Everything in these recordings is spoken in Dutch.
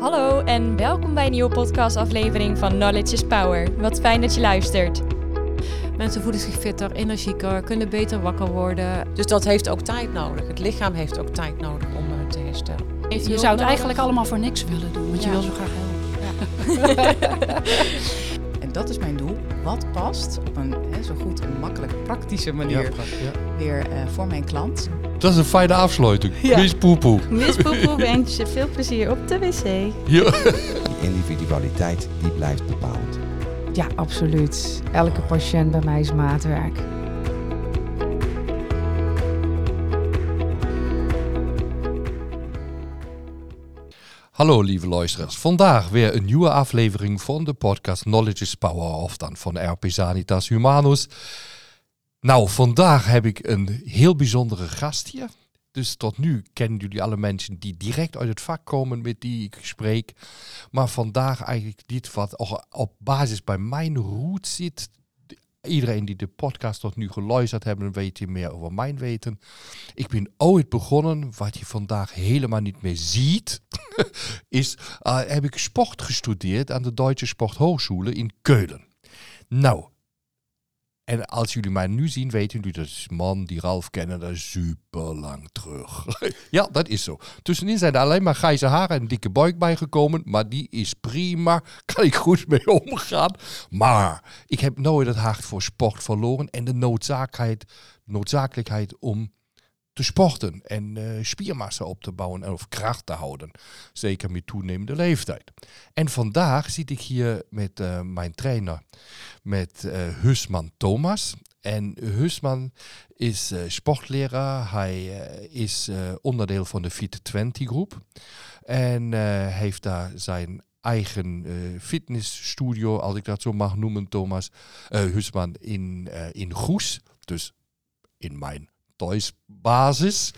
Hallo en welkom bij een nieuwe podcastaflevering van Knowledge is Power. Wat fijn dat je luistert. Mensen voelen zich fitter, energieker, kunnen beter wakker worden. Dus dat heeft ook tijd nodig. Het lichaam heeft ook tijd nodig om uh, te herstellen. Heeft je zou het eigenlijk allemaal voor niks willen doen, want ja. je wil zo graag helpen. Ja. en dat is mijn doel. Wat past op een hè, zo goed en makkelijk praktische manier ja, weer uh, voor mijn klant. Dat is een fijne afsluiting. Ja. Miss Poepoe. Miss Poepoe wens je veel plezier op de wc. Ja. Die individualiteit die blijft bepalend. Ja, absoluut. Elke patiënt bij mij is maatwerk. Hallo lieve luisteraars. Vandaag weer een nieuwe aflevering van de podcast Knowledge is Power, of dan van RP Sanitas Humanus. Nou, vandaag heb ik een heel bijzondere gast hier. Dus tot nu kennen jullie alle mensen die direct uit het vak komen met die ik spreek. Maar vandaag eigenlijk dit wat op basis bij mijn route zit. Iedereen die de podcast tot nu geluisterd hebben, weet je meer over mijn weten. Ik ben ooit begonnen, wat je vandaag helemaal niet meer ziet, is uh, heb ik sport gestudeerd aan de Duitse Sporthochschule in Keulen. Nou, en als jullie mij nu zien, weten jullie dat is man die Ralf kennen, dat is super lang terug. ja, dat is zo. Tussenin zijn er alleen maar grijze haren en dikke buik bijgekomen. Maar die is prima. Kan ik goed mee omgaan. Maar ik heb nooit het hart voor sport verloren. En de noodzakelijkheid, noodzakelijkheid om te sporten en uh, spiermassa op te bouwen of kracht te houden. Zeker met toenemende leeftijd. En vandaag zit ik hier met uh, mijn trainer, met uh, Husman Thomas. En Husman is sportleraar. Hij is onderdeel van de Fit 20 groep. En heeft daar zijn eigen fitnessstudio, als ik dat zo mag noemen, Thomas Husman, in, in Goes. Dus in mijn thuisbasis.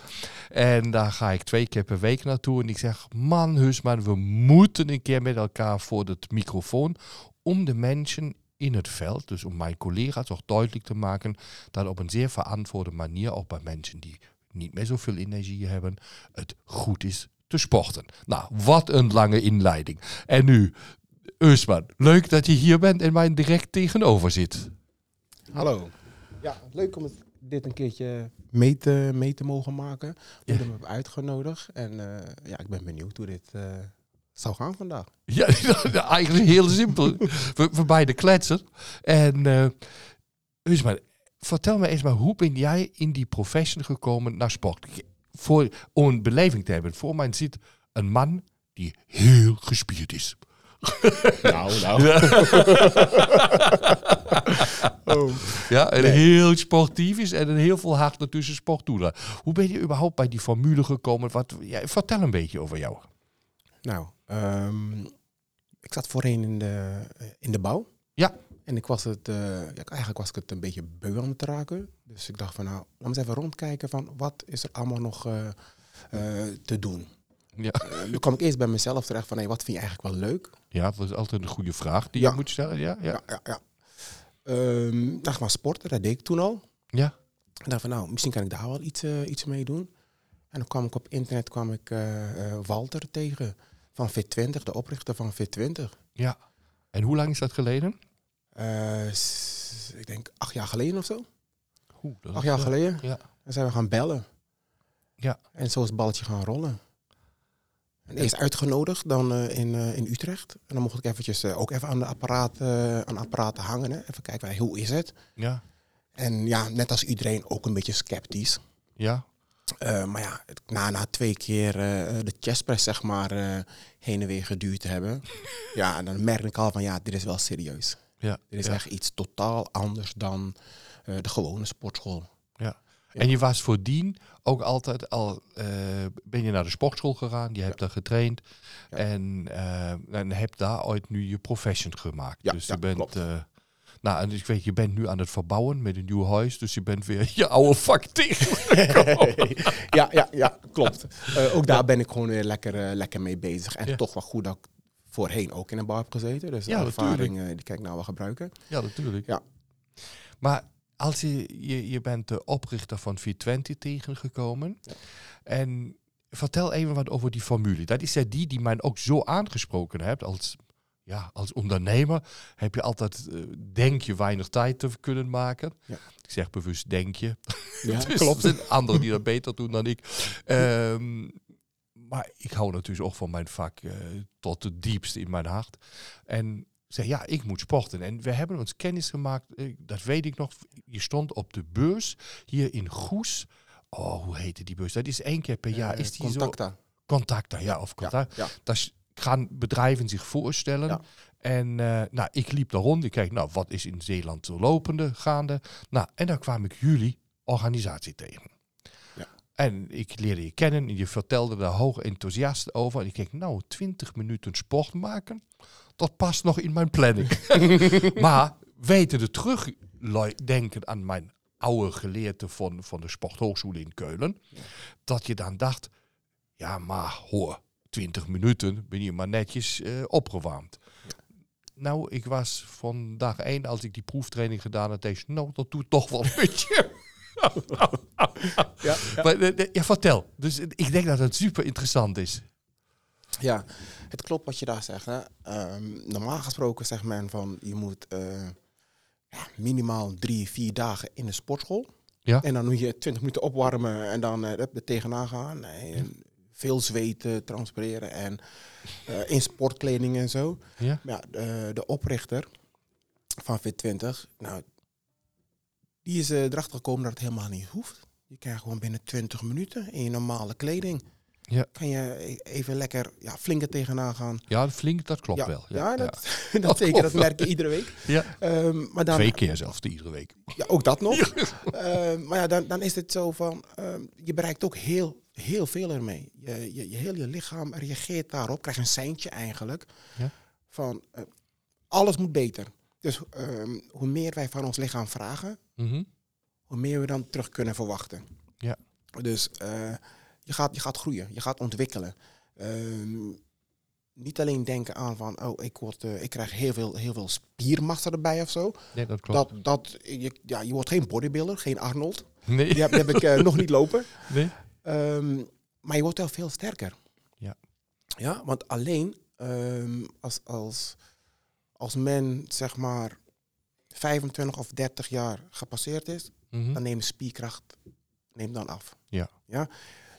En daar ga ik twee keer per week naartoe. En ik zeg, man, Husman, we moeten een keer met elkaar voor het microfoon. Om de mensen in het veld, dus om mijn collega's ook duidelijk te maken dat op een zeer verantwoorde manier, ook bij mensen die niet meer zoveel energie hebben, het goed is te sporten. Nou, wat een lange inleiding. En nu, Usman, leuk dat je hier bent en mij direct tegenover zit. Hallo. Ja, leuk om het dit een keertje mee te, mee te mogen maken. Ja. Ik heb uitgenodigd. En uh, ja, ik ben benieuwd hoe dit uh, zou gaan vandaag. Ja, eigenlijk heel simpel. we, we beide kletsen. En uh, dus maar, vertel me eens maar, hoe ben jij in die profession gekomen naar sport? Voor, om een beleving te hebben. Voor mij zit een man die heel gespierd is. nou, nou. oh. Ja, en heel sportief is en heel veel hart ertussen sport. Hoe ben je überhaupt bij die formule gekomen? Wat, ja, vertel een beetje over jou. Nou, um, ik zat voorheen in de, in de bouw. Ja. En ik was het, uh, ja, eigenlijk was ik het een beetje beu aan het raken. Dus ik dacht van nou, laten we eens even rondkijken van wat is er allemaal nog uh, uh, te doen. Ja. Uh, dan kwam ik eerst bij mezelf terecht van, hey, wat vind je eigenlijk wel leuk? Ja, dat is altijd een goede vraag die ja. je moet stellen. Ja, ja. ja. Um, dacht maar sporten, dat deed ik toen al. Ja. En dacht van, nou, misschien kan ik daar wel iets, uh, iets mee doen. En dan kwam ik op internet kwam ik uh, Walter tegen van Fit20, de oprichter van Fit20. Ja. En hoe lang is dat geleden? ik denk acht jaar geleden of zo. Oeh, dat acht jaar geleden. Ja. Dan zijn we gaan bellen. Ja. En zo is het balletje gaan rollen. En eerst uitgenodigd dan uh, in, uh, in Utrecht. En dan mocht ik eventjes uh, ook even aan de apparaat, aan apparaten hangen. Hè. Even kijken, hoe is het? Ja. En ja, net als iedereen ook een beetje sceptisch. Ja. maar ja, na, na twee keer de chestpress zeg maar heen en weer geduurd te hebben. ja, dan merk ik al van ja, dit is wel serieus. Ja. Dit is ja. echt iets totaal anders dan de gewone sportschool. Ja. En je was voordien ook altijd al, uh, ben je naar de sportschool gegaan, je hebt daar getraind en, uh, en hebt daar ooit nu je profession gemaakt. Ja, dus je bent, uh, nou en ik weet, je bent nu aan het verbouwen met een nieuw huis, dus je bent weer je oude vak tegen. ja, ja, ja, klopt. ook daar ben ik gewoon weer lekker, lekker mee bezig en toch wel goed dat ik voorheen ook in een bar heb gezeten. Dus de ja, ervaring die kan ik nou wel gebruiken. Ja, natuurlijk. Ja. Maar als je, je, je bent de oprichter van V20 tegengekomen. Ja. En vertel even wat over die formule. Dat is ja die die mij ook zo aangesproken hebt als, ja, als ondernemer. Heb je altijd, uh, denk je, weinig tijd te kunnen maken. Ja. Ik zeg bewust denk je. Ja, dus klopt. Er zijn anderen die dat beter doen dan ik. Ehm, maar ik hou natuurlijk ook van mijn vak uh, tot het diepste in mijn hart. En zei, ja, ik moet sporten. En we hebben ons kennis gemaakt, uh, dat weet ik nog. Je stond op de beurs hier in Goes. Oh, hoe heette die beurs? Dat is één keer per jaar. Is die contacta. Zo? Contacta, ja, of contact. Ja, ja. Dat gaan bedrijven zich voorstellen. Ja. En uh, nou, ik liep daar rond. Ik kijk, nou, wat is in Zeeland zo lopende, gaande? Nou, en dan kwam ik jullie organisatie tegen. Ja. En ik leerde je kennen en je vertelde daar hoog enthousiast over. En ik denk, nou, 20 minuten sport maken, dat past nog in mijn planning. maar weten de terugdenken aan mijn oude geleerde van, van de Sporthogeschool in Keulen, ja. dat je dan dacht, ja, maar hoor, 20 minuten ben je maar netjes uh, opgewarmd. Ja. Nou, ik was van dag één, als ik die proeftraining gedaan had, deze, nou, dat doet toch wel een beetje. ja, ja. Maar, uh, ja, vertel. Dus ik denk dat het super interessant is. Ja, het klopt wat je daar zegt. Hè. Um, normaal gesproken zegt men van je moet uh, ja, minimaal drie, vier dagen in de sportschool. Ja. En dan moet je 20 minuten opwarmen en dan uh, er tegenaan gaan. En veel zweten, transpireren en uh, in sportkleding en zo. Ja. ja de, de, oprichter van Fit20, nou, die is erachter gekomen dat het helemaal niet hoeft. Je krijgt gewoon binnen 20 minuten in je normale kleding. Ja. Kan je even lekker ja, flink er tegenaan gaan. Ja, flink, dat klopt ja, wel. Ja, ja dat, dat, dat zeker, dat merk je iedere week. Ja. Um, maar dan, Twee keer zelfs iedere week. Ja, ook dat nog. uh, maar ja, dan, dan is het zo van, uh, je bereikt ook heel, heel veel ermee. Je, je, je heel je lichaam reageert daarop, krijgt een seintje eigenlijk. Van, uh, alles moet beter. Dus um, hoe meer wij van ons lichaam vragen, mm -hmm. hoe meer we dan terug kunnen verwachten. Ja. Dus je gaat, je gaat groeien, je gaat ontwikkelen. Um, niet alleen denken aan van, oh, ik, word, uh, ik krijg heel veel, heel veel spiermassa erbij of zo. Nee, dat klopt. Dat, dat, je, ja, je wordt geen bodybuilder, geen Arnold. Nee. Die heb, die heb ik uh, nog niet lopen. Nee. Um, maar je wordt wel veel sterker. Ja. Ja, want alleen um, als, als, als men, zeg maar, 25 of 30 jaar gepasseerd is, mm -hmm. dan neemt spierkracht neemt dan af. Ja. ja.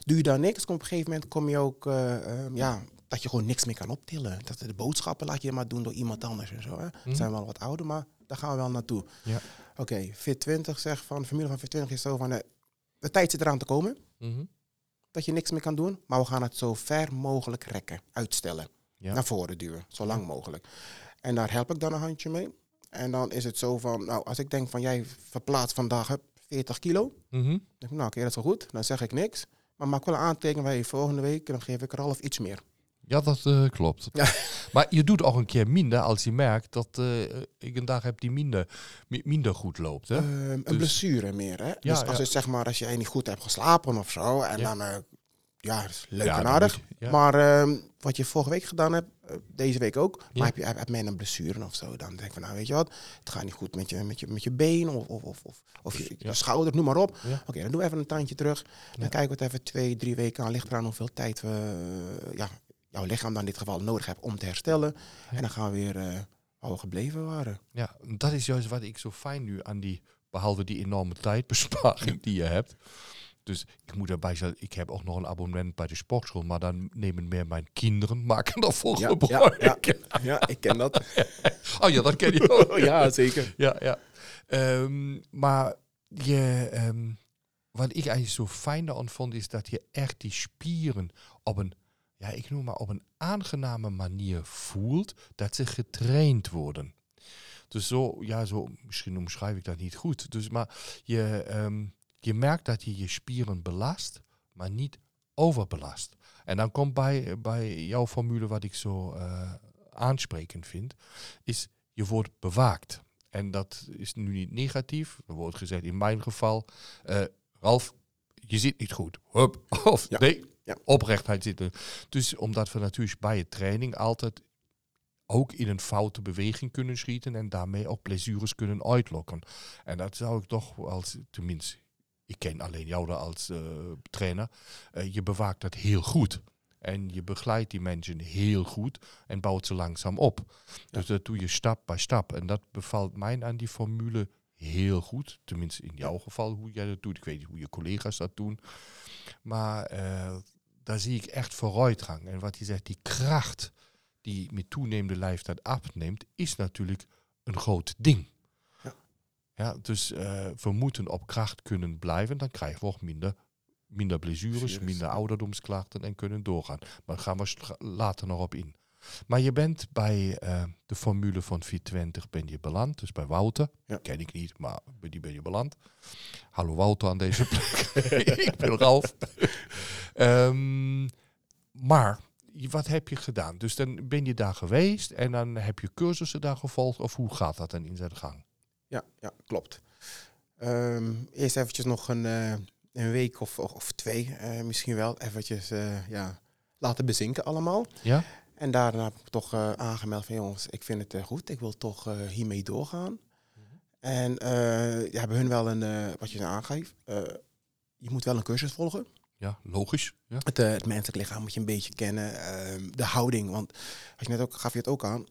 Doe je daar niks, kom op een gegeven moment kom je ook, uh, uh, ja, dat je gewoon niks meer kan optillen. Dat de boodschappen laat je maar doen door iemand anders en zo. Hè. Mhm. Mm. Zijn wel wat ouder, maar daar gaan we wel naartoe. Ja. Oké, okay, Fit20 zegt van, de formule van Fit20 is zo van, uh, de tijd zit eraan te komen. Mm -hmm. Dat je niks meer kan doen, maar we gaan het zo ver mogelijk rekken, uitstellen. Ja. Naar voren duwen, zo lang mogelijk. En daar help ik dan een handje mee. En dan is het zo van, nou, als ik denk van, jij verplaatst vandaag heb 40 kilo. Mm -hmm. Dan denk ik, nou, oké, dat is wel goed. Dan zeg ik niks. Maar maak wel een aantekening bij je volgende week. En dan geef ik er half iets meer. Ja, dat uh, klopt. Ja. Maar je doet ook een keer minder als je merkt dat uh, ik een dag heb die minder, minder goed loopt. Hè? Uh, een dus, blessure meer. Hè? Ja, dus als ja. het zeg maar, als jij niet goed hebt geslapen of zo. En dan, uh, ja, dat is leuk Ja, en aardig. moet je- ja. Maar ehm, wat je vorige week gedaan hebt, eh, deze week ook. Ja. Maar heb je heb, heb men een blessure of zo. Dan denk ik van, nou weet je wat. Het gaat niet goed met je, met je, met je been of, of, of, of, of je, je schouder, noem maar op. Oké, dan doen we even een tandje terug. Dan kijken we het even twee, drie weken aan. Ligt eraan hoeveel tijd we, eh, ja, jouw lichaam dan in dit geval nodig hebt om te herstellen. En dan gaan we weer waar we gebleven waren. Ja, dat is juist wat ik zo fijn nu aan die, behalve die enorme tijdbesparing die je hebt. Dus ik moet erbij zeggen, ik heb ook nog een abonnement bij de sportschool, maar dan nemen meer mijn kinderen, maken daarvoor Ja, gebruik. ja, Ja, ik ken dat. Oh ja, dat ken je ook. ja, zeker. Ja, ja. Ehm, maar je, ehm, wat ik eigenlijk zo fijn aan vond, is dat je echt die spieren op een, ja, ik noem maar op een aangename manier voelt, dat ze getraind worden. Dus zo, ja, zo, misschien omschrijf ik dat niet goed. Dus, maar je, ehm, je merkt dat je je spieren belast, maar niet overbelast. En dan komt bij, bij jouw formule, wat ik zo eh, aansprekend vind, is je wordt bewaakt. En dat is nu niet negatief. Er wordt gezegd in mijn geval, eh, Ralf, je zit niet goed. Hup. Of Ja. nee, Ja. oprechtheid zitten. Dus omdat we natuurlijk bij je training altijd ook in een foute beweging kunnen schieten en daarmee ook blessures kunnen uitlokken. En dat zou ik toch als, tenminste, ik ken alleen jou daar als uh, trainer, uh, je bewaakt dat heel goed. En je begeleidt die mensen heel goed en bouwt ze langzaam op. Dus dat doe je stap bij stap. En dat bevalt mij aan die formule heel goed. Tenminste in jouw geval hoe jij dat doet. Ik weet niet hoe je collega's dat doen. Maar uh, daar zie ik echt vooruitgang. En wat je zegt, die kracht die met toenemende leeftijd afneemt, is natuurlijk een groot ding. Ja. Dus uh, we moeten op kracht kunnen blijven. Dan krijgen we ook minder, minder blessures, minder ouderdomsklachten en kunnen doorgaan. Maar daar gaan we later nog op in. Maar je bent bij uh, de formule van 420 ben je beland. Dus bij Wouter. Ja. Ken ik niet, maar bij die ben je beland. Hallo Wouter aan deze plek. ik ben Ralf. um, maar wat heb je gedaan? Dus dan ben je daar geweest en dan heb je cursussen daar gevolgd. Of hoe gaat dat dan in zijn gang? Ja, ja klopt. Um, eerst eventjes nog een, uh, een week of, of twee uh, misschien wel. Eventjes uh, ja, laten bezinken allemaal. Ja. En daarna heb ik toch aangemeld van jongens, ik vind het goed, ik wil toch hiermee doorgaan. Mm -hmm. En ja, hebben hun wel een, wat je aangeeft, je moet wel een cursus volgen. Ja, logisch. Ja. Het, het, menselijk lichaam moet je een beetje kennen, ehm, de houding. Want als je net ook, gaf je het ook aan,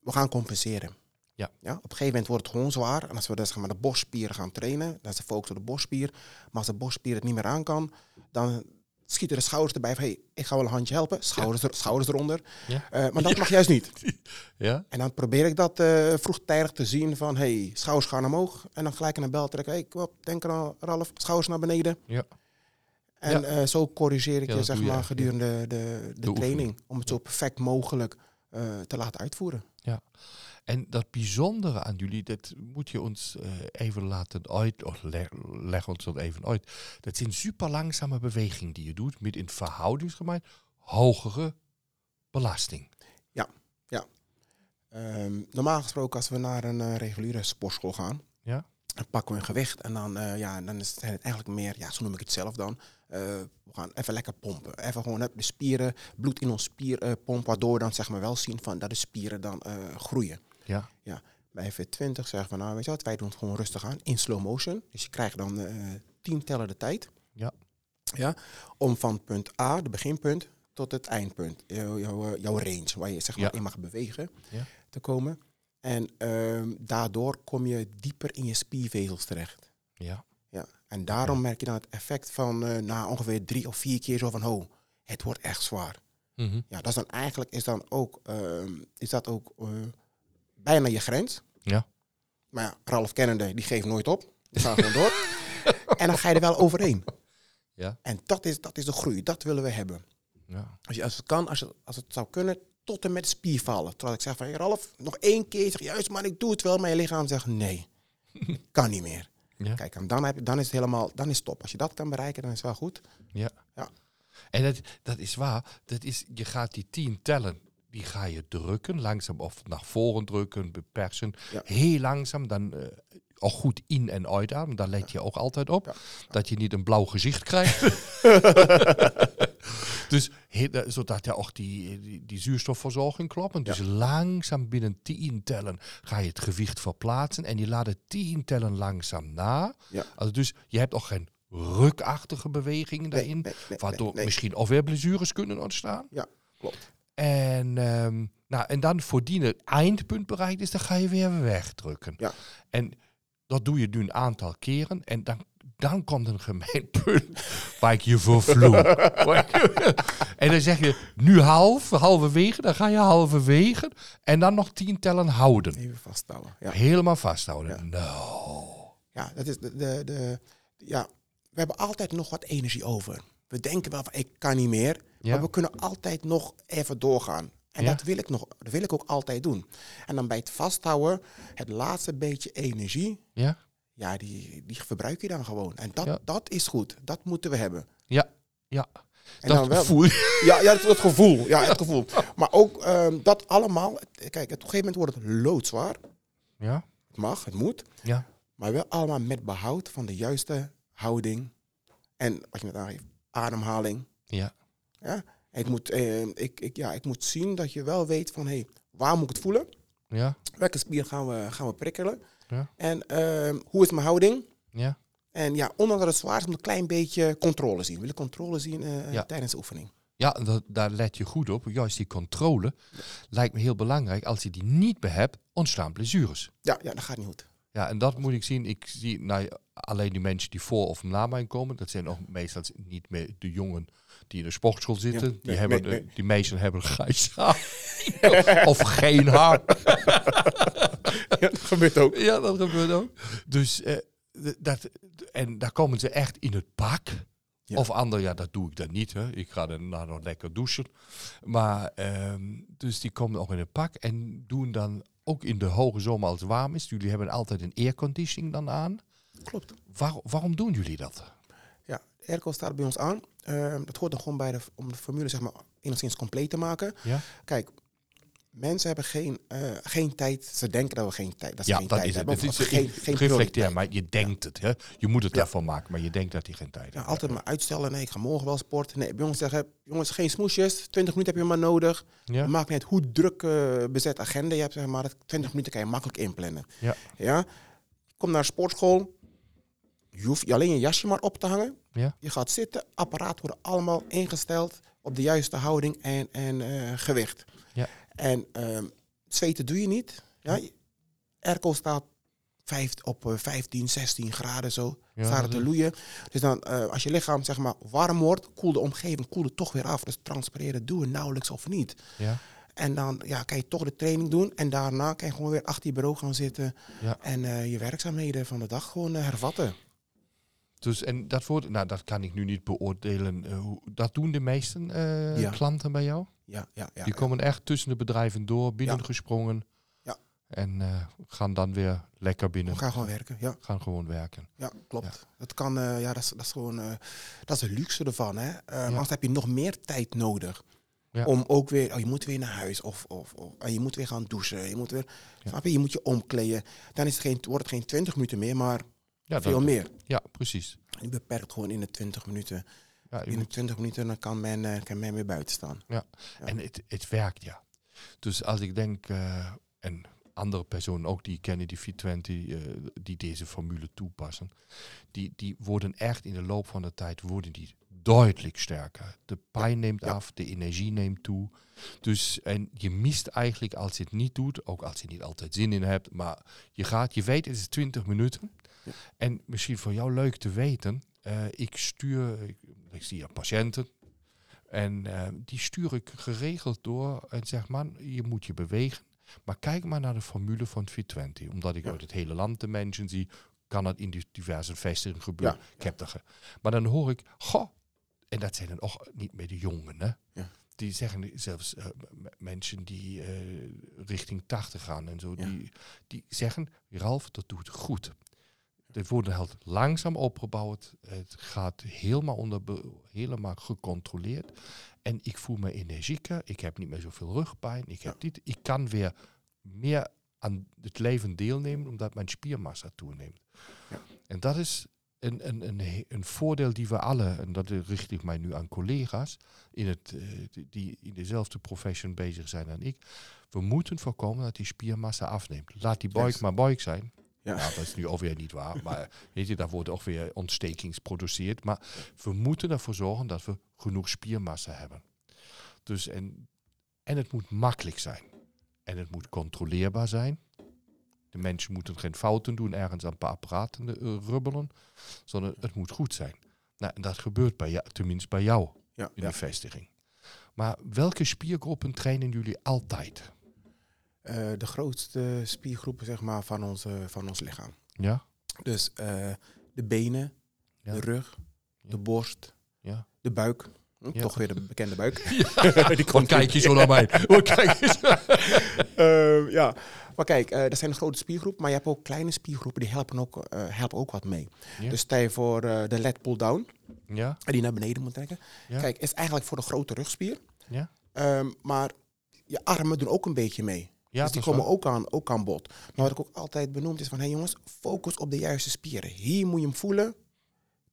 we gaan compenseren. Ja. Ja, op een gegeven moment wordt het gewoon zwaar. En als we dus, zeg maar, de borstspieren gaan trainen, dan is de focus op de borstspier. Maar als de borstspier het niet meer aan kan, dan schieten de schouders erbij van, hey, ik ga wel een handje helpen. Schouders, er, schouders eronder. Ja. Uh, maar dat mag juist niet. Ja? En dan probeer ik dat uh, vroegtijdig te zien van, hey, schouders gaan omhoog. En dan gelijk een bel trekken. Hey, kom, denk eraan, Ralf, schouders naar beneden. Ja. En. Uh, zo corrigeer ik je, zeg maar, gedurende de, de, de training. Om het zo perfect mogelijk te laten uitvoeren. Ja. En dat bijzondere aan jullie, dat moet je ons uh, even laten uit, of leg, leg, ons dat even uit. Dat zijn super langzame bewegingen die je doet, met in verhoudingsgemeen hogere belasting. Ja, ja. Um, normaal gesproken als we naar een uh, reguliere sportschool gaan, ja. dan pakken we een gewicht en dan, uh, ja, dan is het eigenlijk meer, ja, zo noem ik het zelf dan. we gaan even lekker pompen. Even gewoon de spieren, bloed in ons spier pompen, waardoor we dan zeg maar wel zien van dat de spieren dan groeien. Ja. ja. Bij F20 zeggen we, nou weet je wat, wij doen het gewoon rustig aan, in slow motion. Dus je krijgt dan uh, tien tellen de tijd. Ja. Ja, om van punt A, de beginpunt, tot het eindpunt, jouw, jouw, jouw range, waar je zeg maar ja. in mag bewegen, ja. te komen. En uh, daardoor kom je dieper in je spiervezels terecht. Ja. ja. En daarom merk je dan het effect van uh, na ongeveer drie of vier keer zo van, oh, het wordt echt zwaar. Mm -hmm. Ja, dat is dan eigenlijk, is dan ook, is dat ook bijna je grens. Ja. Maar ja, Ralf Kennedy, die geeft nooit op. Die gaat gewoon door. en dan ga je er wel overheen. Ja. En dat is, dat is de groei. Dat willen we hebben. Ja. Als, je, als het kan, als het, als het zou kunnen, tot en met spiervallen. Terwijl ik zeg van, hey Ralf, nog één keer. Zeg, juist, maar ik doe het wel. Maar je lichaam zegt, nee, kan niet meer. Ja. Kijk, en dan, heb je, dan is het helemaal, dan is het top. Als je dat kan bereiken, dan is het wel goed. Ja. ja. En dat, dat is waar. Dat is, je gaat die tien tellen die ga je drukken, langzaam of naar voren drukken, bepersen. Ja. Heel langzaam, dan uh, ook goed in- en uitademen. Daar let je ook altijd op. Ja. Dat je niet een blauw gezicht krijgt. dus he, zodat je ook die, die, die zuurstofverzorging klopt. Dus Ja. langzaam binnen tien tellen ga je het gewicht verplaatsen. En die laat het tien tellen langzaam na. Ja. Also dus je hebt ook geen rukachtige bewegingen daarin. nee, nee, waardoor nee, misschien ook weer blessures kunnen ontstaan. Ja, klopt. En, ehm, nou, en dan voordien het eindpunt bereikt is, dan ga je weer wegdrukken. Ja. En dat doe je nu een aantal keren. En dan, dan komt een gemeen punt waar ik je voor vloek. en dan zeg je nu half, halverwege. Dan ga je halverwege. En dan nog tien tellen houden. Even vasthouden. Ja. Helemaal vasthouden. Ja. Nou. Ja, dat is de, de, de, ja, we hebben altijd nog wat energie over. We denken wel van ik kan niet meer, Ja. maar we kunnen altijd nog even doorgaan. En Ja. dat wil ik nog, dat wil ik ook altijd doen. En dan bij het vasthouden, het laatste beetje energie, Ja? ja, die, die verbruik je dan gewoon. En dat, Ja. dat is goed. Dat moeten we hebben. Ja. Ja. En dat dan wel, voel ja, ja, het, het gevoel. Ja, het gevoel. Maar ook ehm, dat allemaal. Kijk, op een gegeven moment wordt het loodzwaar. Ja. Het mag, het moet. Ja. Maar wel allemaal met behoud van de juiste houding. En wat je net aangeeft, ademhaling. Ja. Ja? Ik, moet, eh, ik, ik, ja, ik moet zien dat je wel weet van, hé, hey, waar moet ik het voelen? Ja. Welke spier gaan we, gaan we prikkelen? Ja. En ehm, hoe is mijn houding? Ja. En ja, ondanks dat het zwaar is, moet een klein beetje controle zien. Willen controle zien uh, Ja. tijdens de oefening. Ja, dat, daar let je goed op. Juist die controle lijkt me heel belangrijk. Als je die niet meer hebt, ontstaan blessures. Ja, ja, dat gaat niet goed. Ja, en dat moet ik zien. Ik zie nou, alleen die mensen die voor of na mij komen. Dat zijn ook meestal niet meer de jongen die in de sportschool zitten. Ja, die, nee, hebben nee, de- nee. die meesten hebben grijs haar. of geen haar. Ja, dat gebeurt ook. Ja, dat gebeurt ook. Dus eh, dat, en daar komen ze echt in het pak. Ja. Of ander, ja, dat doe ik dan niet. Hè. Ik ga daarna nog lekker douchen. Maar, ehm, dus die komen ook in het pak en doen dan ook in de hoge zomer als het warm is. Jullie hebben altijd een airconditioning dan aan. Klopt. Waar- waarom doen jullie dat? Ja, de airco staat bij ons aan. Ehm, dat hoort dan gewoon bij de, om de formule zeg maar, enigszins compleet te maken. Ja? Kijk, mensen hebben geen, eh, geen tijd. Ze denken dat we geen tijd, dat ze Ja, geen dat tijd is het. hebben. Het of is geen, geen reflecteer, maar je denkt het. Hè? Je moet het Ja. daarvan maken, maar je denkt dat hij geen tijd Ja, heeft. altijd maar uitstellen. Nee, ik ga morgen wel sporten. Nee, bij ons zeggen, jongens, geen smoesjes. 20 minuten heb je maar nodig. Ja? Het maakt niet uit hoe druk eh, bezet agenda je hebt, zeg maar. Dat 20 minuten kan je makkelijk inplannen. Ja. ja? Je komt naar sportschool. Je hoeft je alleen je jasje maar op te hangen. Ja. Je gaat zitten. Apparaat worden allemaal ingesteld op de juiste houding en, en eh, gewicht. Ja. En ehm, zweten doe je niet. Ja? Airco staat vijf, op eh, 15, 16 graden zo. Ja, staat het dat te loeien. Dus dan, eh, als je lichaam zeg maar warm wordt, koelt de omgeving koelt het toch weer af. Dus transpireren doen we nauwelijks of niet. Ja? En dan ja, kan je toch de training doen. En daarna kan je gewoon weer achter je bureau gaan zitten. Ja. En eh, je werkzaamheden van de dag gewoon eh, hervatten. Dus, en dat, wordt, nou, dat kan ik nu niet beoordelen. eh, dat doen de meeste eh, Ja. klanten bij jou? Ja, ja, ja. Die ja. komen echt tussen de bedrijven door, binnengesprongen. Ja. En eh, gaan dan weer lekker binnen. We gaan gewoon werken. Ja, Gaan gewoon werken. ja klopt. Dat kan, eh, ja, dat is, dat is gewoon, eh, dat is de luxe ervan. Hè? Eh. Anders heb je nog meer tijd nodig. Ja. Om ook weer, oh, je moet weer naar huis of, of, of en je moet weer gaan douchen. Je moet weer, snap je? Je moet je omkleden. Dan is het geen, wordt het geen 20 minuten meer, maar Ja, veel dat- meer. Ja, precies. Je beperkt gewoon in de 20 minuten. Ja, In de moet- 20 minuten dan kan men, eh, kan men weer buiten staan. Ja. En het, het werkt, ja. Dus als ik denk, eh, en andere personen ook die ik kennen, die 420, eh, die deze formule toepassen, die, die worden echt in de loop van de tijd worden die duidelijk sterker. De pijn neemt ja. af, de energie neemt toe. Dus en je mist eigenlijk als je het niet doet, ook als je niet altijd zin in hebt, maar je gaat, je weet het is 20 minuten. Ja. En misschien voor jou leuk te weten, eh, ik stuur, ik, ik zie ja, patiënten, en eh, die stuur ik geregeld door en zeg man, je moet je bewegen. Maar kijk maar naar de formule van 420. Omdat ik Ja. uit het hele land de mensen zie, kan dat in diverse vestigingen gebeuren. Ik heb dat ge- maar dan hoor ik, goh, en dat zijn dan ook niet meer de jongen, hè. Ja. Die zeggen zelfs eh, mensen die richting 80 gaan en zo, Ja. die, die zeggen, Ralf, dat doet goed. Het wordt langzaam opgebouwd. Het gaat helemaal, onder helemaal gecontroleerd. En ik voel me energieker. Ik heb niet meer zoveel rugpijn. Ik, heb niet, ik kan weer meer aan het leven deelnemen, omdat mijn spiermassa toeneemt. Ja. En dat is een, een, een, een voordeel die we alle, en dat richt ik mij nu aan collega's, in het, eh, die- in dezelfde profession bezig zijn dan ik. We moeten voorkomen dat die spiermassa afneemt. Laat die buik maar buik zijn. Ja. Ja, dat is nu alweer niet waar. Maar weet je, daar wordt ook weer ontstekings geproduceerd. Maar we moeten ervoor zorgen dat we genoeg spiermassa hebben. Dus en, en het moet makkelijk zijn. En het moet controleerbaar zijn. De mensen moeten geen fouten doen, ergens aan een paar apparaten eh, rubbelen. Sondern het moet goed zijn. Nou, en dat gebeurt bij jou, tenminste bij jou Ja, in ja. de vestiging. Maar welke spiergroepen trainen jullie altijd? Eh, de grootste spiergroepen zeg maar, van, onze, van ons lichaam. Ja? Dus eh, de benen, Ja. de rug, Ja. de borst, Ja. de buik. Hm. Toch weer de bekende buik. Die kijk je zo naar mij? Kijk je zo? Eh, ja, maar kijk, eh dat zijn de grote spiergroepen, maar je hebt ook kleine spiergroepen die helpen ook, helpen ook wat mee. Dus stel je voor de lat pull down, Ja? die naar beneden moet trekken. Kijk, is eigenlijk voor de grote rugspier. Ja? Ehm, maar je armen doen ook een beetje mee. Ja, dus die komen ook aan, ook aan bod. Maar wat ik ook altijd benoemd is van, hé hey jongens, focus op de juiste spieren. Hier moet je hem voelen,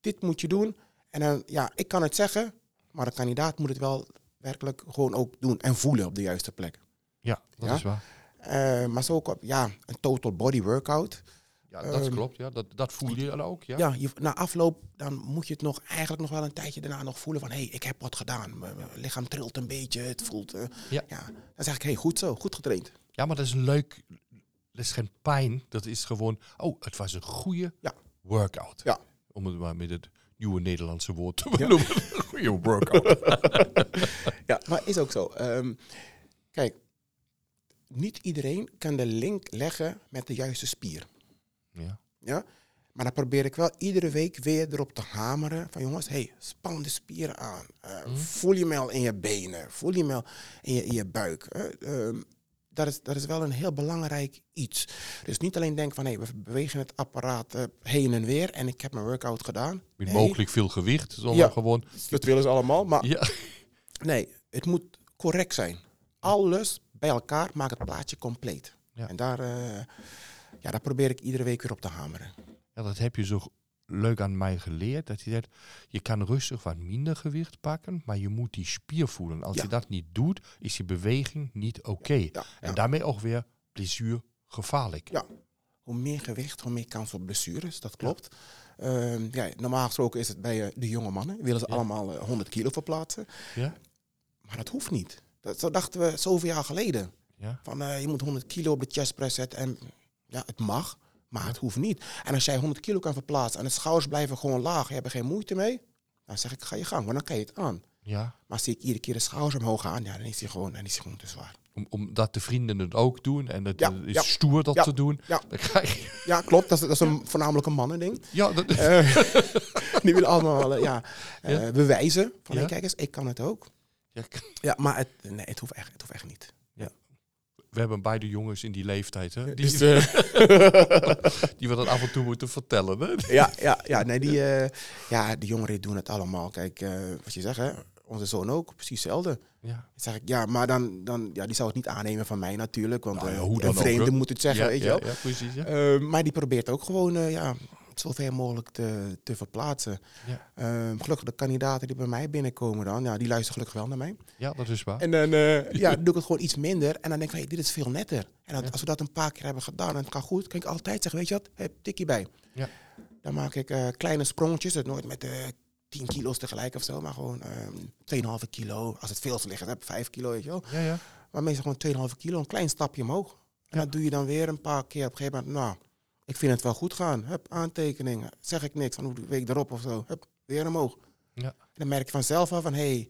dit moet je doen. En dan, ja, ik kan het zeggen, maar de kandidaat moet het wel werkelijk gewoon ook doen en voelen op de juiste plek. Ja, dat Ja? is waar. Eh, maar zo ook op, ja, een total body workout. Ja, dat Ehm, klopt. Ja. Dat, dat voel je dan ook. Ja. Ja, je, na afloop dan moet je het nog eigenlijk nog wel een tijdje daarna nog voelen van hé, hey, ik heb wat gedaan. Mijn mijn lichaam trilt een beetje, het voelt. eh, Ja. Dan zeg ik, hé, hey, goed zo, goed getraind. Ja, maar dat is een leuk. Dat is geen pijn. Dat is gewoon. Oh, het was een goede Ja. workout. Ja. Om het maar met het nieuwe Nederlandse woord te Ja. benoemen. Een goede workout. Ja, maar is ook zo. Ehm, kijk, niet iedereen kan de link leggen met de juiste spier. ja. Ja? Maar dan probeer ik wel iedere week weer erop te hameren. Van jongens, hey, span de spieren aan. Eh, Mhm. Voel je al in je benen. Voel je al in je, in je buik. Ehm, dat, is, dat is wel een heel belangrijk iets. Dus niet alleen denken van, hé, we bewegen het apparaat eh, heen en weer. En ik heb mijn workout gedaan. Met Nee, mogelijk veel gewicht. Zonder Ja. gewoon. Dat willen ze allemaal. Maar Ja. nee, het moet correct zijn. Alles bij elkaar maakt het plaatje compleet. Ja. En daar, eh, ja, daar probeer ik iedere week weer op te hameren. ja, dat heb je zo leuk aan mij geleerd. Dat je zegt, je kan rustig wat minder gewicht pakken, maar je moet die spier voelen. Als Ja. je dat niet doet, is je beweging niet oké. Ja, En daarmee ook weer plezier gevaarlijk. Ja. Hoe meer gewicht, hoe meer kans op blessures. Dat klopt. Ehm, ja, normaal gesproken is het bij eh, de jonge mannen. Willen ze allemaal eh, 100 kilo verplaatsen. Ja? Maar dat hoeft niet. Dat, zo dachten we zoveel jaar geleden. Ja. Van eh, je moet 100 kilo op de chestpress zetten. En ja, het mag, maar het hoeft niet. En als jij 100 kilo kan verplaatsen en de schouders blijven gewoon laag. Je hebt er geen moeite mee. Dan zeg ik, ga je gang. Want dan kan je het aan. Ja. Maar zie ik iedere keer de schouders omhoog gaan. Ja, dan is hij gewoon, dan is hij gewoon te zwaar. Om, omdat de vrienden het ook doen en het Ja, is ja, stoer dat ja, te doen. ja. Dan krijg je... Ja, klopt. Dat is, dat is een, voornamelijk een mannending. Ja, dat, Eh, die willen allemaal eh, ja, eh, Ja. bewijzen van, hey, kijk eens, ik kan het ook. Ja, maar het, nee, het, hoeft echt, het hoeft echt niet. We hebben beide jongens in die leeftijd, hè? Die, Dus, die we dat af en toe moeten vertellen. Hè? ja, ja, ja, nee, die, eh, ja, die jongeren doen het allemaal. Kijk, eh, wat je zegt, hè, onze zoon ook, precies hetzelfde. Ja. Dan zeg ik, ja, maar dan, dan ja, die zou het niet aannemen van mij natuurlijk. Want Nou ja, eh, hoe dan een ook, vreemde hè? moet het zeggen, ja, weet je wel. ja, precies. Maar die probeert ook gewoon ja, zoveel mogelijk te, te verplaatsen. Ja. Eh, gelukkig de kandidaten die bij mij binnenkomen dan, ja, die luisteren gelukkig wel naar mij. ja, dat is waar. En dan eh, ja, doe ik het gewoon iets minder. En dan denk ik, hey, dit is veel netter. En Ja. als we dat een paar keer hebben gedaan en het gaat goed, kan ik altijd zeggen, weet je wat, heb tikkie bij. Ja. Dan maak ik eh, kleine sprongetjes, nooit met eh 10 kilo's tegelijk of zo, maar gewoon ehm 2,5 kilo. Als het veel te liggen heb, 5 kilo, weet je wel. Ja, ja. Maar meestal gewoon 2,5 kilo, een klein stapje omhoog. En Ja. dat doe je dan weer een paar keer. Op een gegeven moment, nou, ik vind het wel goed gaan. Hup, aantekeningen. Zeg ik niks, van hoe de week erop of zo. Hup, weer omhoog. Ja. En dan merk je vanzelf al van, hé, hey,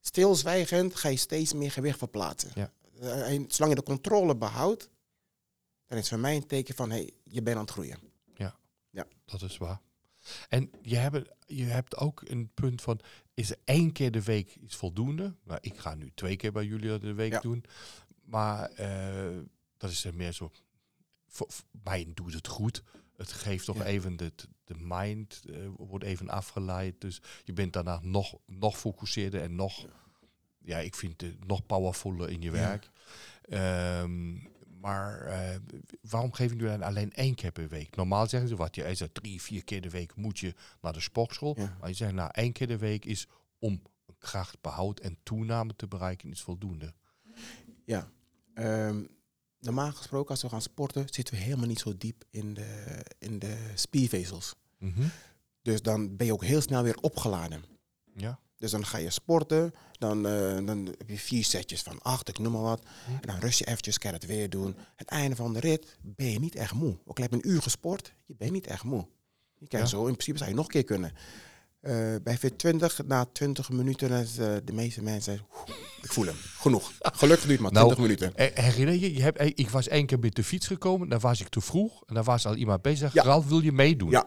stilzwijgend ga je steeds meer gewicht verplaatsen. Ja. Eh, en zolang je de controle behoudt, dan is het voor mij een teken van, hé, hey, je bent aan het groeien. Dat is waar. En je hebt, je hebt ook een punt van, is er één keer de week iets voldoende? Nou, ik ga nu twee keer bij jullie de week Ja. doen. Maar eh, dat is er meer zo, voor, voor mij doet het goed. Het geeft toch Ja. even de, de mind, eh, wordt even afgeleid. Dus je bent daarna nog, nog focuseerder en nog, ja, ik vind het nog powervoller in je Ja. werk. Ehm, maar eh, waarom geven jullie dan alleen één keer per week? Normaal zeggen ze wat je zegt, drie, vier keer de week moet je naar de sportschool. Maar je zegt, nou, één keer de week is om krachtbehoud en toename te bereiken, is voldoende. Ja. Ehm, normaal gesproken, als we gaan sporten, zitten we helemaal niet zo diep in de, in de spiervezels. Mhm. Dus dan ben je ook heel snel weer opgeladen. Ja. Dus dan ga je sporten, dan, eh, dan heb je vier setjes van acht, ik noem maar wat. Hm. En dan rust je eventjes, kan het weer doen. Het einde van de rit ben je niet echt moe. Ook al heb je een uur gesport, je bent niet echt moe. Je kan Ja. zo, in principe zou je nog een keer kunnen. Eh, bij Fit 20, na 20 minuten, eh, de meeste mensen zeggen, "Oeh, ik voel hem, genoeg. Gelukkig duurt het maar Nou, 20 minuten. Eh, Herinner je, je hebt, ik was één keer met de fiets gekomen, dan was ik te vroeg en dan was al iemand bezig. Ja. Ralf, wil je meedoen? Ja.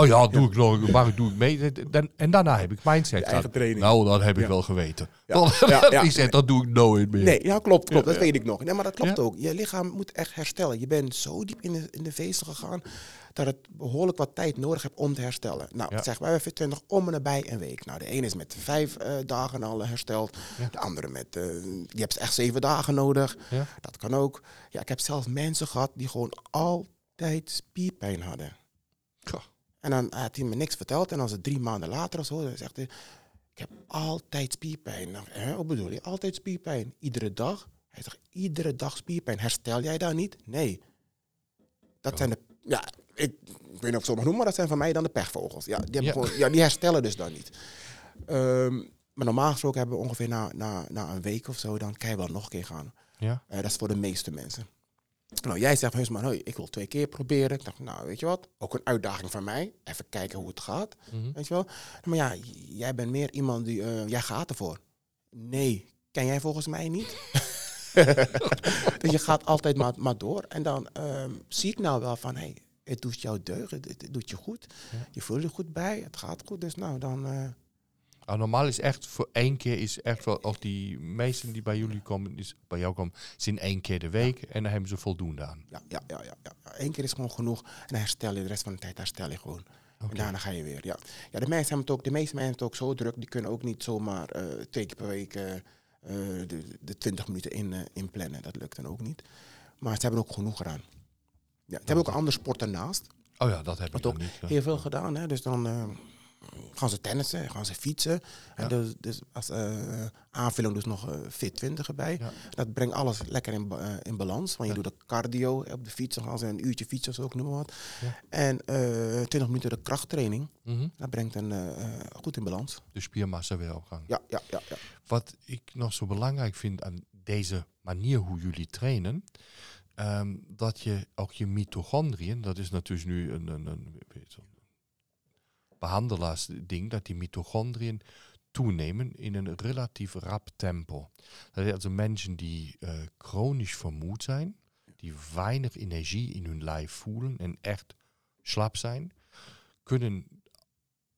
Oh ja, doe ik nog, maar doe ik mee. En daarna heb ik mindset. Eigen training. Nou, dat heb ik wel geweten. Ja. Ik zeg, dat doe ik nooit meer. Nee, ja, klopt, klopt. Dat weet ik nog. Nee, maar dat klopt ook. Je lichaam moet echt herstellen. Je bent zo diep in de, in de vezel gegaan dat het behoorlijk wat tijd nodig hebt om te herstellen. Nou, Ja. zeg wij bij Fit 20 om en nabij een week. Nou, de ene is met vijf eh, dagen al hersteld. Ja. De andere met, eh je hebt echt zeven dagen nodig. Ja. Dat kan ook. Ja, ik heb zelfs mensen gehad die gewoon altijd spierpijn hadden. Goh. En dan had hij me niks verteld. En als het drie maanden later of zo, dan zegt hij... Ik heb altijd spierpijn. Hè, wat bedoel je? Altijd spierpijn. Iedere dag? Hij zegt, iedere dag spierpijn. Herstel jij daar niet? Nee. Dat zijn de ja, ik, ik weet niet of ik zo mag noemen, maar dat zijn van mij dan de pechvogels. Ja, die, hebben Ja. Gewoon, ja, die herstellen dus dan niet. Ehm, maar normaal gesproken hebben we ongeveer na, na, na een week of zo, dan kan je wel nog een keer gaan. Ja. Eh, dat is voor de meeste mensen. Nou, jij zegt van man, hey, ik wil twee keer proberen. Ik dacht, nou, weet je wat? Ook een uitdaging van mij. Even kijken hoe het gaat. Mhm. Weet je wel? Maar ja, jij bent meer iemand die, eh, jij gaat ervoor. Nee, ken jij volgens mij niet. dus je gaat altijd maar, maar door. En dan ehm, zie ik nou wel van, hey, het doet jou deugd, het, het doet je goed. Ja. Je voelt je goed bij, het gaat goed. Dus nou, dan... eh, normaal is echt voor één keer is echt wel, ook die meesten die bij jullie komen, is, bij jou komen, zien één keer de week en dan hebben ze voldoende aan. ja, ja, ja, ja, ja. Eén keer is gewoon genoeg. En dan herstel je de rest van de tijd, herstel je gewoon. En daarna ga je weer, ja. Ja, de, mensen hebben het ook, de meeste mensen hebben het ook zo druk. Die kunnen ook niet zomaar eh, twee keer per week eh, eh, de, de 20 minuten in, inplannen. Dat lukt dan ook niet. Maar ze hebben ook genoeg gedaan. Ja, ze hebben ook een andere sport daarnaast. Oh ja, dat heb ik ook niet. ja. Heel veel gedaan. Hè? Dus dan gaan ze tennissen, gaan ze fietsen. En dus, dus als eh, aanvulling dus nog eh, fit 20 erbij. Dat brengt alles lekker in, eh, in balans. Want je doet de cardio op de fiets. Dan gaan ze een uurtje fietsen of zo, ik noem maar wat. En eh 20 minuten de krachttraining. Mhm. Dat brengt een goed in balans. De spiermassa weer op gang. Ja, ja, ja. ja. Wat ik nog zo belangrijk vind aan deze manier hoe jullie trainen, ehm, dat je ook je mitochondriën, dat is natuurlijk nu een, een, een weet je, behandelaarsding, dat die mitochondriën toenemen in een relatief rap tempo. Dat is also mensen die eh, chronisch vermoeid zijn, die weinig energie in hun lijf voelen en echt slap zijn, kunnen,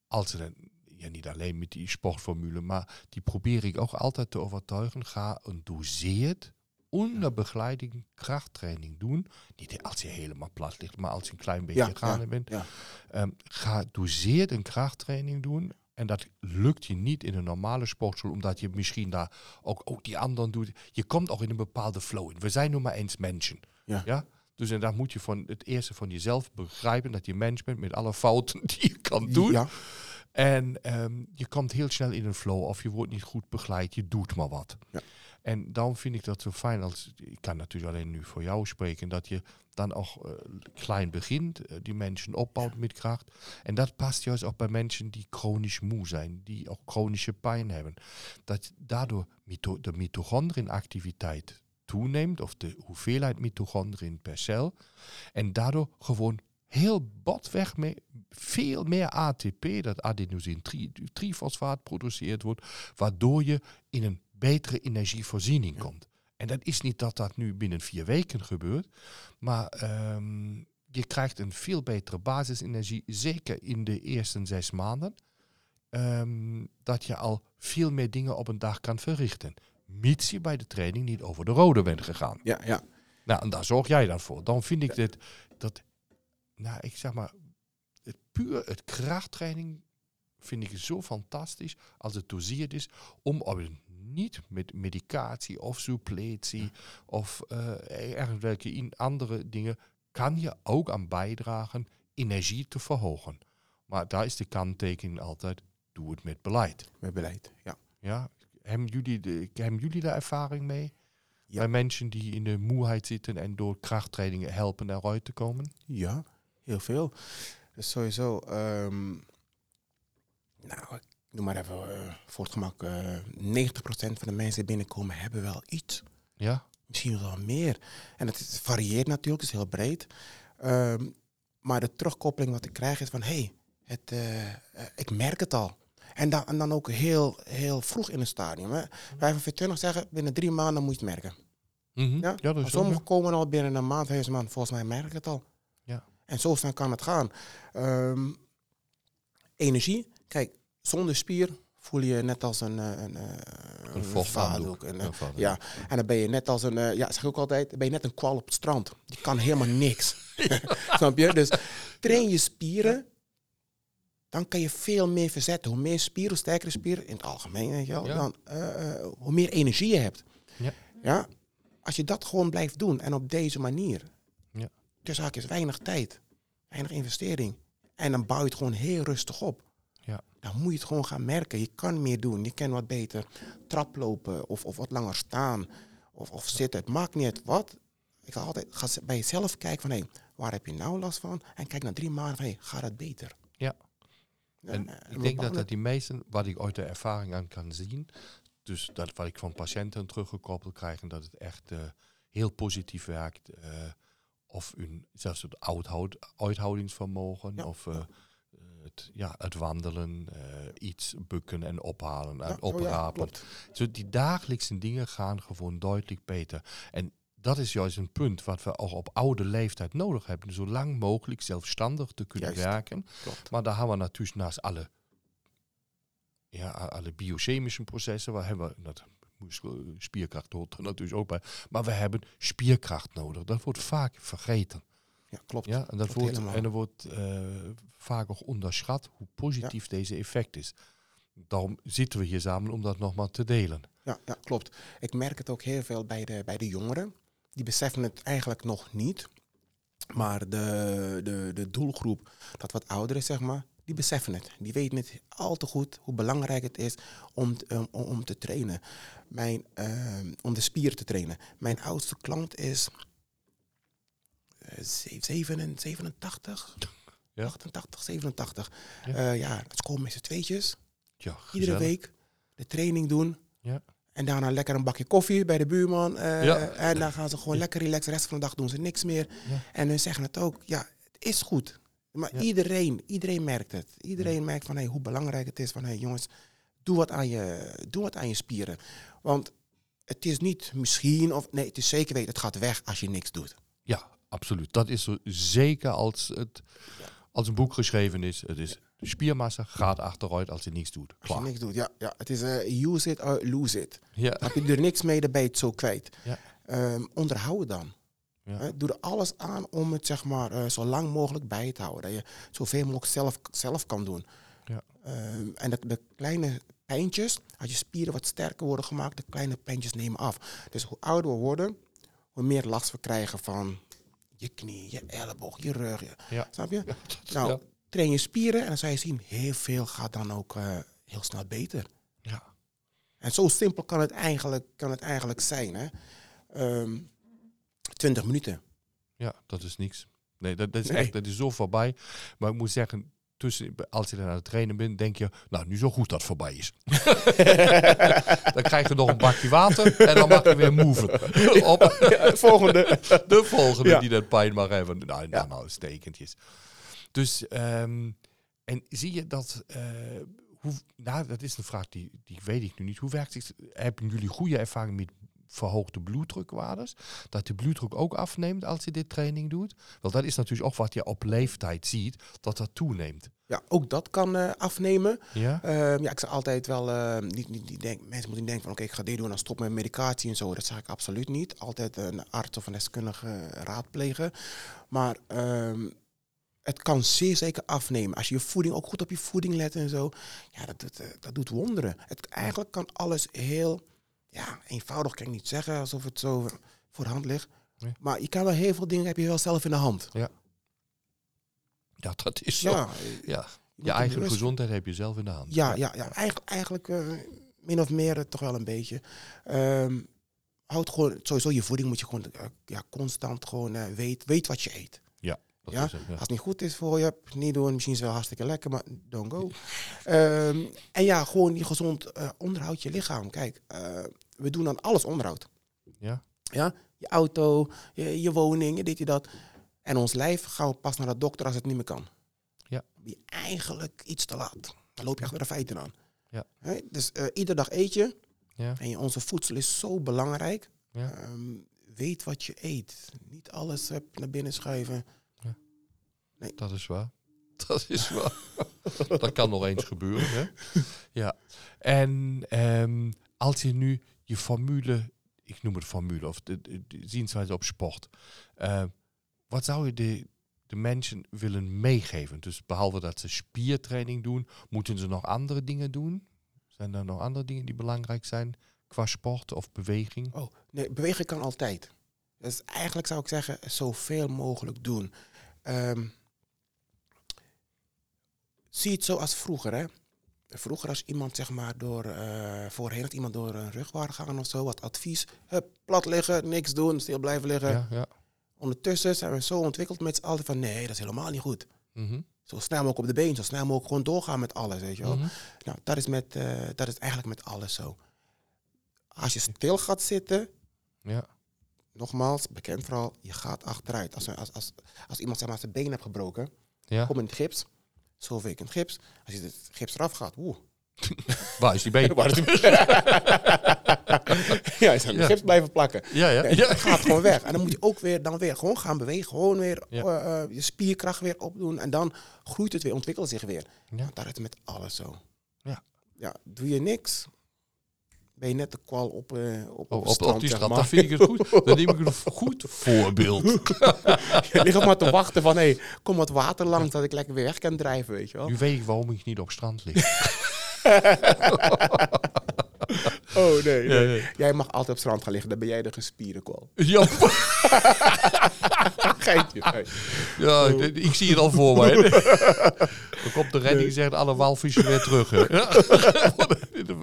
als ze ja niet alleen met die sportformule, maar die probeer ik ook altijd te overtuigen, ga een doseerd, onder begeleiding krachttraining doen. Niet als je helemaal plat ligt, maar als je een klein beetje Ja, gaande bent. ja. Ehm, ga doseerd een krachttraining doen. En dat lukt je niet in een normale sportschool, omdat je misschien daar ook, ook die anderen doet. Je komt ook in een bepaalde flow in. We zijn nu maar eens mensen. Ja. Dus en daar moet je van het eerste van jezelf begrijpen dat je mens bent met alle fouten die je kan doen. Ja, En ehm, je komt heel snel in een flow of je wordt niet goed begeleid, je doet maar wat. Ja. En daarom vind ik dat zo fijn, als, ik kan natuurlijk alleen nu voor jou spreken, dat je dan ook eh, klein begint, eh, die mensen opbouwt met kracht. En dat past juist ook bij mensen die chronisch moe zijn, die ook chronische pijn hebben. Dat daardoor mito de mitochondriënactiviteit toeneemt, of de hoeveelheid mitochondriën per cel. En daardoor gewoon heel botweg mee, veel meer ATP, dat adenosine tri trifosfaat, produceerd wordt, waardoor je in een betere energievoorziening komt. En dat is niet dat dat nu binnen vier weken gebeurt, maar ehm, je krijgt een veel betere basisenergie, zeker in de eerste zes maanden, ehm, dat je al veel meer dingen op een dag kan verrichten. Mits je bij de training niet over de rode bent gegaan. ja, ja. Nou, en daar zorg jij dan voor. Dan vind ik dit, dat, nou, ik zeg maar, het puur, het krachttraining vind ik zo fantastisch als het doseerd is om op een, niet met medicatie of suppletie of ergens welke in andere dingen kan je ook aan bijdragen energie te verhogen. Maar daar is de kanttekening altijd, doe het met beleid. Met beleid. Ja. Ja, hebben jullie, de, hebben jullie daar ervaring mee? Ja. Bij mensen die in de moeheid zitten en door krachttrainingen helpen eruit te komen? Ja, heel veel. Dus sowieso, ehm, nou, ik noem maar even eh, voor het gemak, eh 90% van de mensen die binnenkomen hebben wel iets. Ja? Misschien wel meer. En het varieert natuurlijk, het is heel breed. Ehm, maar de terugkoppeling wat ik krijg is van, hé, hey, het, eh, eh, ik merk het al. En dan, en dan ook heel, heel vroeg in het stadium. Hè. Wij van 25 zeggen, binnen drie maanden moet je het merken. Mhm. Ja? dat is sommigen komen al binnen een maand, deze maand, volgens mij merk ik het al. Ja. En zo snel kan het gaan. Ehm, energie, kijk, zonder spier voel je je net als een, eh, een, eh, Een. Een, eh, Een vaatdoek. ja, en dan ben je net als een, eh, ja, zeg ik ook altijd, ben je net een kwal op het strand. Die kan helemaal niks. Snap je? Dus train je spieren, dan kan je veel meer verzetten. Hoe meer spieren, hoe sterker de spieren, in het algemeen, weet je wel, Ja. dan, eh, eh, hoe meer energie je hebt. Ja. ja. Als je dat gewoon blijft doen en op deze manier, Ja. tussen haakjes weinig tijd, weinig investering, en dan bouw je het gewoon heel rustig op. Dan moet je het gewoon gaan merken. Je kan meer doen. Je kan wat beter traplopen of, of wat langer staan of, of zitten. Het maakt niet uit wat. Ik ga altijd ga bij jezelf kijken van hé, Waar heb je nou last van? En kijk na drie maanden van, hey, gaat het beter? Ja. En ik denk dat, dat die meesten, wat ik uit de ervaring aan kan zien, dus dat wat ik van patiënten teruggekoppeld krijg, dat het echt uh, heel positief werkt. Uh, of hun, zelfs het uithoud, uithoudingsvermogen, ja. of uh, het, ja, het wandelen, iets bukken en ophalen en ja, oprapen. Oh Zo die dagelijkse dingen gaan gewoon duidelijk beter. En dat is juist een punt wat we ook op oude leeftijd nodig hebben. Zo lang mogelijk zelfstandig te kunnen Juist. werken. Klopt. Maar daar hebben we natuurlijk naast alle, ja, alle biochemische processen, waar hebben we, dat spierkracht hoort er natuurlijk ook bij, maar we hebben spierkracht nodig. Dat wordt vaak vergeten. Ja, klopt. Ja, en dat wordt, en er wordt uh, vaak ook onderschat hoe positief ja. deze effect is. Daarom zitten we hier samen om dat nog maar te delen. Ja, ja, klopt. Ik merk het ook heel veel bij de, bij de jongeren. Die beseffen het eigenlijk nog niet. Maar de, de, de doelgroep, dat wat ouder is, zeg maar, die beseffen het. Die weten het al te goed hoe belangrijk het is om, um, om te trainen. Mijn, uh, om de spieren te trainen. Mijn oudste klant is 87, ja. 88, 87. Ja, uh, ja het komen met z'n tweetjes. Ja, Iedere week de training doen. Ja. En daarna lekker een bakje koffie bij de buurman. Uh, Ja. En dan gaan ze gewoon lekker relaxen. De rest van de dag doen ze niks meer. En hun zeggen het ook. Ja, het is goed. Maar iedereen, iedereen merkt het. Iedereen merkt van hey, hoe belangrijk het is. Van hey, jongens, doe wat, aan je, doe wat aan je spieren. Want het is niet misschien, of nee, het is zeker weten, het gaat weg als je niks doet. Ja, absoluut. Dat is zo zeker als het als een boek geschreven is. Het is de spiermassa gaat achteruit als je niks doet. Als je Klaar. niks doet, ja. ja het is uh, use it or lose it. Ja. Heb je er niks mee, dan ben je het zo kwijt. Ja. Um, onderhoud het dan. Ja. Doe er alles aan om het zeg maar, uh, zo lang mogelijk bij te houden. Dat je zoveel mogelijk zelf, zelf kan doen. Ja. Um, en de, de, kleine pijntjes, als je spieren wat sterker worden gemaakt, de kleine pijntjes nemen af. Dus hoe ouder we worden, hoe meer last we krijgen van je knie, je elleboog, je rug. Je, Ja. Snap je? Nou, ja. train je spieren en dan zal je zien, heel veel gaat dan ook uh, heel snel beter. Ja. En zo simpel kan het eigenlijk, kan het eigenlijk zijn. Hè? Um, 20 minuten. Ja, dat is niks. Nee, dat, dat is Nee. echt, dat is zo voorbij. Maar ik moet zeggen, tussen, als je dan aan het trainen bent, denk je, nou, nu zo goed dat voorbij is. dan krijg je nog een bakje water en dan mag je weer move. Op de volgende. de volgende Ja. die dat pijn mag hebben. Nou, nou, Ja. nou stekentjes. Dus, ehm, en zie je dat, eh, hoe, nou, dat is een vraag die, die weet ik nu niet. Hoe werkt het? Hebben jullie goede ervaring met verhoogde bloeddrukwaardes? Dat de bloeddruk ook afneemt als je dit training doet? Wel, dat is natuurlijk ook wat je op leeftijd ziet, dat dat toeneemt. Ja, ook dat kan uh, afnemen. Ja? Uh, ja, ik zeg altijd wel, uh, niet, niet, niet denk, mensen moeten niet denken van oké, okay, ik ga dit doen en dan stop met medicatie en zo. Dat zeg ik absoluut niet. Altijd een arts of een deskundige raadplegen. Maar um, het kan zeer zeker afnemen. Als je je voeding ook goed op je voeding let en zo. Ja, dat, dat, dat doet wonderen. Het, eigenlijk kan alles heel ja, eenvoudig, kan ik niet zeggen alsof het zo voor de hand ligt. Nee. Maar je kan wel heel veel dingen heb je wel zelf in de hand. Ja. Ja, dat is zo. Ja, ja. je Je eigen gezondheid heb je zelf in de hand. Ja, ja, ja. eigenlijk, eigenlijk uh, min of meer uh, toch wel een beetje. Um, houd gewoon, sowieso je voeding moet je gewoon uh, ja, constant gewoon weet, weet wat je eet. Ja. Dat ja? Is het, ja. Als het niet goed is voor je, niet doen. Misschien is het wel hartstikke lekker, maar don't go. um, en ja, gewoon die gezond onderhoud je lichaam. Kijk, we doen dan alles onderhoud. Ja. Ja, je auto, je, je woning, dit, je dat. En ons lijf gaan we pas naar de dokter als het niet meer kan. Ja. Ben je eigenlijk iets te laat. Dan loop je achter de feiten aan. Ja. He? Dus uh, iedere dag eet je. Ja. En je, onze voedsel is zo belangrijk. Ja. Um, weet wat je eet. Niet alles uh, naar binnen schuiven. Ja. Nee. Dat is waar. Dat is waar. dat kan nog eens gebeuren. Hè? Ja. En um, als je nu je formule, ik noem het formule, of de, de, de zienswijze op sport. Uh, wat zou je de, de mensen willen meegeven? Dus behalve dat ze spiertraining doen, moeten ze nog andere dingen doen? Zijn er nog andere dingen die belangrijk zijn qua sport of beweging? Oh, nee, bewegen kan altijd. Dus eigenlijk zou ik zeggen, zoveel mogelijk doen. Um, zie het zo als vroeger, hè? Vroeger als iemand zeg maar door, uh, voorheen had iemand door een rug waren gaan of zo, wat advies, hup, plat liggen, niks doen, stil blijven liggen. Ja, ja. Ondertussen zijn we zo ontwikkeld met z'n allen van nee, dat is helemaal niet goed. Mhm. Zo snel mogelijk op de been, zo snel mogelijk gewoon doorgaan met alles, weet je wel. Mhm. Nou, dat is, met, eh, dat is eigenlijk met alles zo. Als je stil gaat zitten, Ja. nogmaals, bekend vooral, je gaat achteruit. Als, als, als, als iemand zeg maar, zijn been heeft gebroken, Ja. kom in het gips, zoveel het gips. Als je het gips eraf gaat, oeh. Waar is die been? Waar is die- ja, je zou Ja. gips blijven plakken. Ja, ja. Nee, ja. Het gaat gewoon weg. En dan moet je ook weer, dan weer gewoon gaan bewegen. Gewoon weer Ja. eh, eh, je spierkracht weer opdoen. En dan groeit het weer, ontwikkelt zich weer. Ja. Want dat is met alles zo. Ja. Ja, doe je niks, ben je net de kwal op, eh, op, Op, op, op, strand, op die strand, maar. dat vind ik het goed. Dan neem ik een goed voorbeeld. je ligt ook maar te wachten van, hé, hey, kom wat water langs, dat ik lekker weer weg kan drijven, weet je wel. Nu weet ik waarom ik niet op strand lig. Oh nee, Ja. Jij mag altijd op strand gaan liggen, dan ben jij de gespierde kwal. Ja, Geintje. Ja ik, ik zie het al voor me. Dan komt de redding en zegt alle walvissen weer terug. Hè.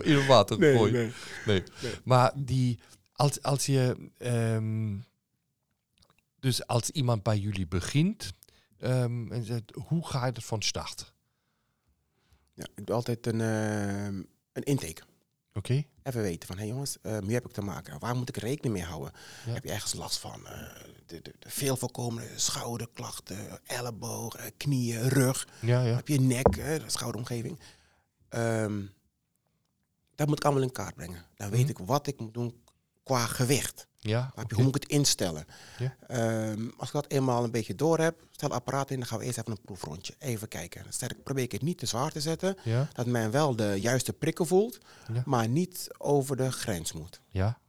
In, het water Nee, gooien. nee. Nee. Maar die, als, als je, ehm, dus als iemand bij jullie begint, ehm, en zegt, hoe ga je het van start? Ja, ik doe altijd een, eh, een intake. Oké? Even weten van, hé hey jongens, nu heb ik te maken. Waar moet ik rekening mee houden? Ja. Heb je ergens last van? eh, de, de, de veel voorkomende schouderklachten, elleboog, knieën, rug. Ja, ja. Heb je nek, schouderomgeving. Dat moet ik allemaal in kaart brengen. Dan weet Mhm. ik wat ik moet doen qua gewicht. Ja. Hoe moet ik het instellen? Ja. Ehm, als ik dat eenmaal een beetje door heb, stel apparaat in, dan gaan we eerst even een proefrondje. Even kijken. Dan probeer ik het niet te zwaar te zetten. Ja, Dat men wel de juiste prikken voelt, Ja. maar niet over de grens moet. ja,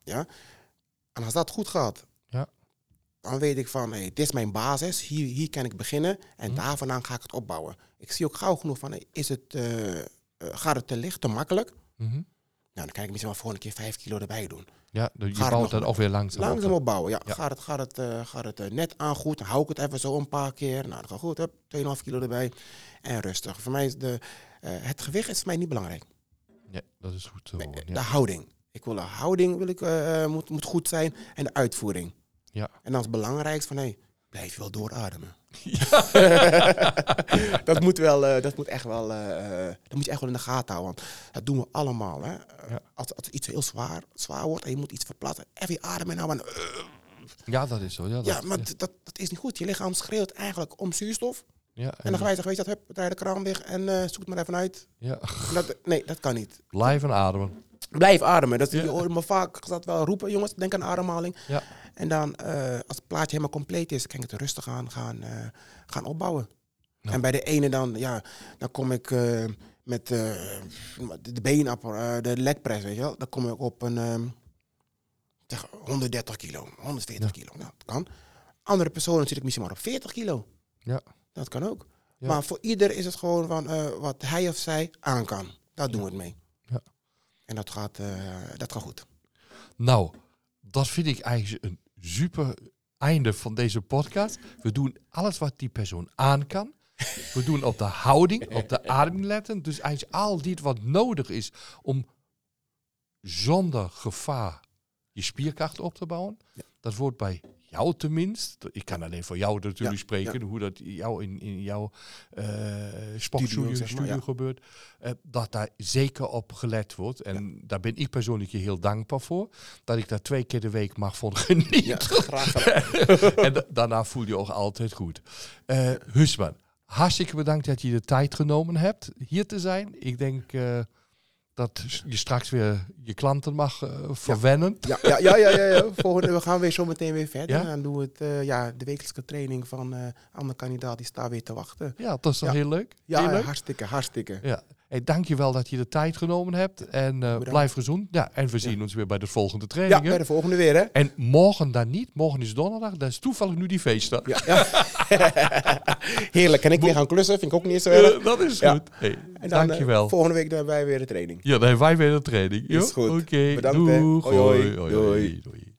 En als dat goed gaat, Ja. dan weet ik van, hey, dit is mijn basis, hier, hier kan ik beginnen en Mhm. daar vandaan ga ik het opbouwen. Ik zie ook gauw genoeg van, hey, is het, eh, eh, gaat het te licht, te makkelijk? mhm. Nou, dan kan ik misschien wel volgende keer vijf kilo erbij doen. ja de- je bouwt dat mee. ook weer langzaam, Langzaam op. opbouwen, ja. Ja. Gaat het, gaat het, eh, gaat het eh, net aan goed, dan hou ik het even zo een paar keer. Nou, dat gaat goed, hup, 2,5 kilo erbij. En rustig. Voor mij is de, eh, het gewicht is voor mij niet belangrijk. Ja, dat is goed Nee. De houding. Ik wil de houding wil ik, moet, moet goed zijn en de uitvoering. Ja. En dan is het belangrijkst van, hey, blijf je wel doorademen. dat, moet wel, eh, dat moet echt wel, eh, eh, dat moet je echt wel in de gaten houden. Want dat doen we allemaal. Hè. Ja. Als, als iets heel zwaar, zwaar wordt en je moet iets verplaatsen, even je adem inhouden. en, eh, ja, dat is zo. Ja, dat, ja, maar dat, dat is niet goed. Je lichaam schreeuwt eigenlijk om zuurstof. ja, En dan ga je zeggen, weet je wat, hup, draai de kraan weg en zoek het maar even uit. ja. Dat, nee, dat kan niet. Blijven ademen. Blijf ademen. Dat, Ja. Je hoort me vaak dat wel roepen, jongens, denk aan ademhaling. Ja. En dan, eh, als het plaatje helemaal compleet is, kan ik het rustig aan gaan, eh, gaan opbouwen. Ja. En bij de ene dan, ja, dan kom ik eh, met de, beenapparaat, de legpress, weet je wel. Dan kom ik op een ehm, zeg 130 kilo, 140 Ja. kilo. Nou, dat kan. Andere personen zit ik misschien maar op 40 kilo. Ja. Dat kan ook. Ja. Maar voor ieder is het gewoon van wat hij of zij aan kan. Daar doen we het mee. Ja. En dat gaat, dat gaat goed. Nou, dat vind ik eigenlijk een super einde van deze podcast. We doen alles wat die persoon aan kan. We doen op de houding, op de ademing letten. Dus eigenlijk al dit wat nodig is om zonder gevaar je spierkracht op te bouwen. Dat wordt bij jou tenminste, ik kan alleen voor jou natuurlijk Ja, spreken, hoe dat jou in, in jouw eh sportstudio zeg maar, studio ja. gebeurt, eh, dat daar zeker op gelet wordt. En daar ben ik persoonlijk je heel dankbaar voor, dat ik daar twee keer de week mag van genieten. Ja, graag en da- daarna voel je ook altijd goed. Eh Husman, hartstikke bedankt dat je de tijd genomen hebt hier te zijn. Ik denk dat je straks weer je klanten mag eh, verwennen. Ja, ja, ja, ja, ja, ja. Volgende, we gaan weer zo meteen weer verder. Ja? En doen we het, eh, ja, de wekelijkse training van eh andere kandidaat die staat weer te wachten. Ja, dat is toch heel leuk? Ja, heel leuk? hartstikke, hartstikke. Ja. Hey, dank je wel dat je de tijd genomen hebt. En eh, blijf gezond. Ja, en we zien ons weer bij de volgende Ja, training. hè? bij de volgende weer, hè? En morgen dan niet. Morgen is donderdag. Dat is toevallig nu die feestdag. Ja, ja. Heerlijk. Kan ik weer gaan klussen? Vind ik ook niet zo erg. Eh, dat is Ja. goed. Hey, En dan, dank je eh, wel. volgende week hebben wij weer de training. Ja, dan hebben wij weer de training. Is goed. Oké, Bedankt, doeg. Hoi, hoi. hoi, Doei. hoi, doei.